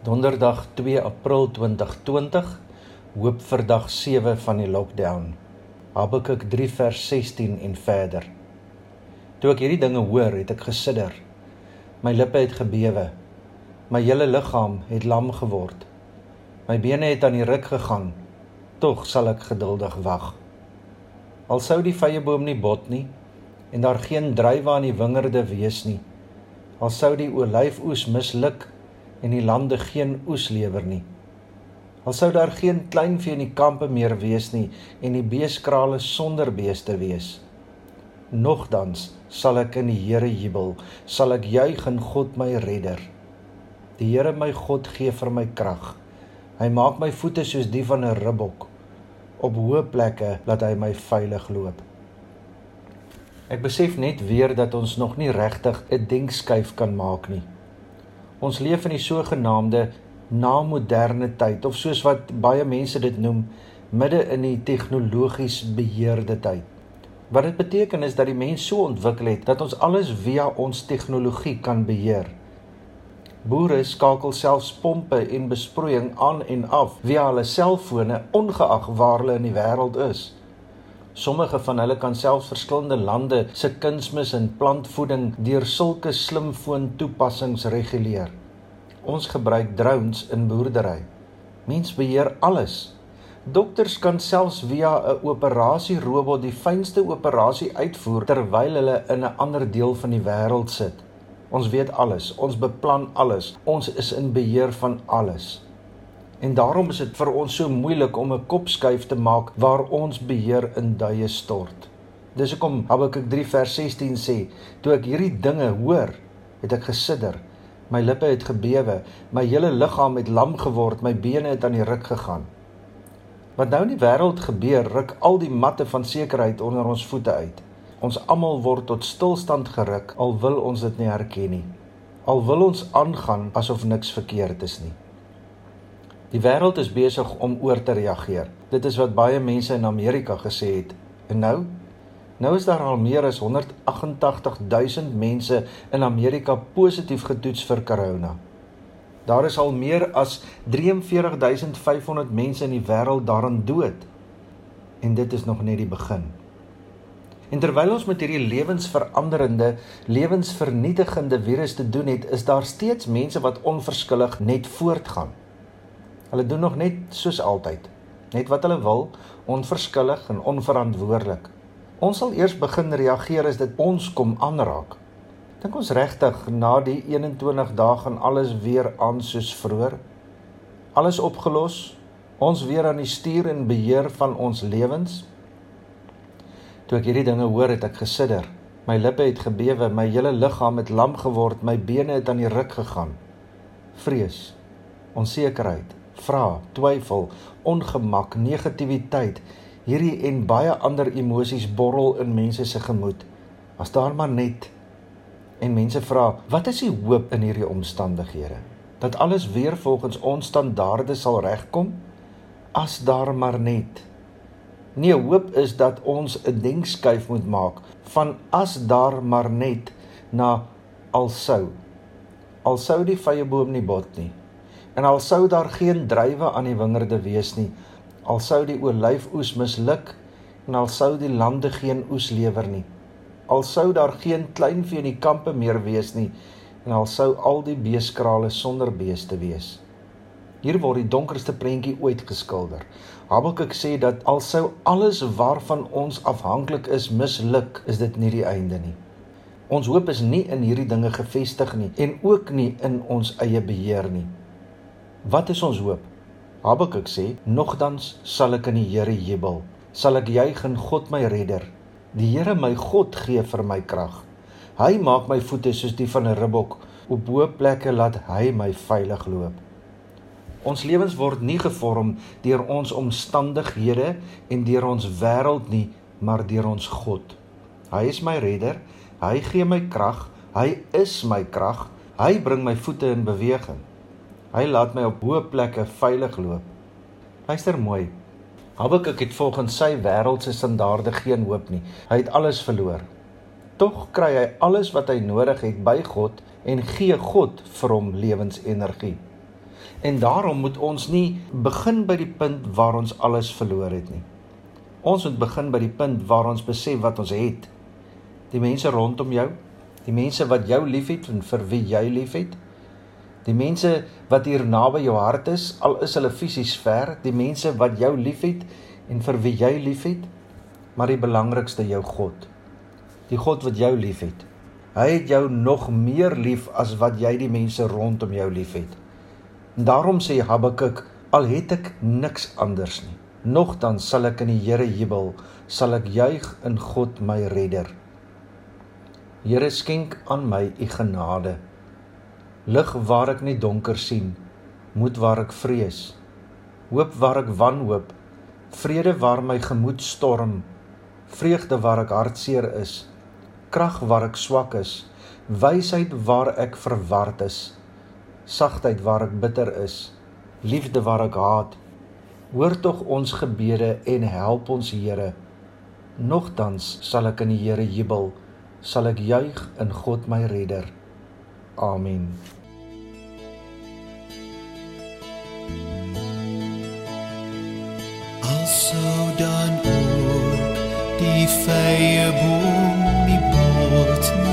Donderdag 2 April 2020, hoop vir dag 7 van die lockdown. Habakuk 3 vers 16 en verder. Toe ek hierdie dinge hoor, het ek gesidder. My lippe het gebewe. My hele liggaam het lam geword. My bene het aan die ruk gegaan. Tog sal ek geduldig wag. Al sou die vyeboom nie bot nie en daar geen druiwe aan die wingerde wees nie. Al sou die olyfoes misluk en die lande geen oes lewer nie. Al sou daar geen kleinvee in die kampe meer wees nie en die beeskrale sonder beeste wees. Nogtans sal ek in die Here jubel, sal ek juig in God my redder. Die Here my God gee vir my krag. Hy maak my voete soos die van 'n ribbok. Op hoë plekke laat hy my veilig loop. Ek besef net weer dat ons nog nie regtig 'n denkskuif kan maak nie. Ons leef in die sogenaamde na-moderne tyd of soos wat baie mense dit noem, midde in die tegnologies beheerde tyd. Wat dit beteken is dat die mens so ontwikkel het dat ons alles via ons tegnologie kan beheer. Boere skakel selfs pompe en besproeiing aan en af via hulle selfone ongeag waar hulle in die wêreld is. Sommige van hulle kan selfs verskillende lande se kunsmis en plantvoeding deur sulke slimfoon toepassings reguleer. Ons gebruik drones in boerdery. Mens beheer alles. Dokters kan selfs via 'n operasierobot die fynste operasie uitvoer terwyl hulle in 'n ander deel van die wêreld sit. Ons weet alles, ons beplan alles. Ons is in beheer van alles. En daarom is dit vir ons so moeilik om 'n kopskuif te maak waar ons beheer in duie stort. Dis hoekom Habakuk 3 vers 16 sê: "Toe ek hierdie dinge hoor, het ek gesidder. My lippe het gebewe, my hele liggaam het lam geword, my bene het aan die ruk gegaan." Wat nou in die wêreld gebeur, ruk al die matte van sekerheid onder ons voete uit. Ons almal word tot stilstand geruk al wil ons dit nie herken nie. Al wil ons aangaan asof niks verkeerd is nie. Die wêreld is besig om oor te reageer. Dit is wat baie mense in Amerika gesê het. En nou? Nou is daar al meer as 188000 mense in Amerika positief getoets vir corona. Daar is al meer as 43500 mense in die wêreld daaraan dood. En dit is nog net die begin. En terwyl ons met hierdie lewensveranderende, lewensvernietigende virus te doen het, is daar steeds mense wat onverskillig net voortgaan. Hulle doen nog net soos altyd, net wat hulle wil, onverskillig en onverantwoordelik. Ons sal eers begin reageer as dit ons kom aanraak. Dink ons regtig na die 21 dae gaan alles weer aan soos vroeër? Alles opgelos? Ons weer aan die stuur en beheer van ons lewens? Toe ek hierdie dinge hoor, het ek gesidder. My lippe het gebewe, my hele liggaam het lam geword, my bene het aan die ruk gegaan. Vrees, onsekerheid, vra, twyfel, ongemak, negativiteit, hierdie en baie ander emosies borrel in mense se gemoed. As daar maar net en mense vra, wat is die hoop in hierdie omstandighede? Dat alles weer volgens ons standaarde sal regkom? As daar maar net. Nee, hoop is dat ons 'n denkskuif moet maak van as daar maar net na alsou. Alsou die vyeboom nie bot nie. En al sou daar geen druiwe aan die wingerde wees nie, al sou die olyfoes misluk en al sou die lande geen oes lewer nie, al sou daar geen kleinvee in die kampe meer wees nie en al sou al die beeskrale sonder beeste wees. Hier word die donkerste prentjie ooit geskilder. Habakuk sê dat al sou alles waarvan ons afhanklik is misluk, is dit nie die einde nie. Ons hoop is nie in hierdie dinge gefestig nie en ook nie in ons eie beheer nie. Wat is ons hoop? Habakuk sê: "Nogtans sal ek in die Here jubel, sal ek juig in God my redder. Die Here my God gee vir my krag. Hy maak my voete soos die van 'n ribbok, op hoë plekke laat hy my veilig loop." Ons lewens word nie gevorm deur ons omstandighede en deur ons wêreld nie, maar deur ons God. Hy is my redder, hy gee my krag, hy is my krag, hy bring my voete in beweging. Hy laat my op hoë plekke veilig loop. Luister mooi. Habakuk het volgens sy wêreldse standaarde geen hoop nie. Hy het alles verloor. Tog kry hy alles wat hy nodig het by God en gee God vir hom lewensenergie. En daarom moet ons nie begin by die punt waar ons alles verloor het nie. Ons moet begin by die punt waar ons besef wat ons het. Die mense rondom jou, die mense wat jou liefhet en vir wie jy liefhet, die mense wat hier naby jou hart is, al is hulle fisies ver, die mense wat jou liefhet en vir wie jy liefhet, maar die belangrikste jou God. Die God wat jou liefhet. Hy het jou nog meer lief as wat jy die mense rondom jou liefhet. En daarom sê Habakuk, al het ek niks anders nie, nogtans sal ek in die Here jubel, sal ek juig in God my redder. Here skenk aan my u genade. Lig waar ek nie donker sien, moed waar ek vrees, hoop waar ek wanhoop, vrede waar my gemoed storm, vreugde waar ek hartseer is, krag waar ek swak is, wysheid waar ek verward is, sagtheid waar ek bitter is, liefde waar ek haat. Hoor tog ons gebede en help ons Here. Nogtans sal ek in die Here jubel, sal ek juig in God my redder. Amen. Alsou dan ook die vye boom nie bot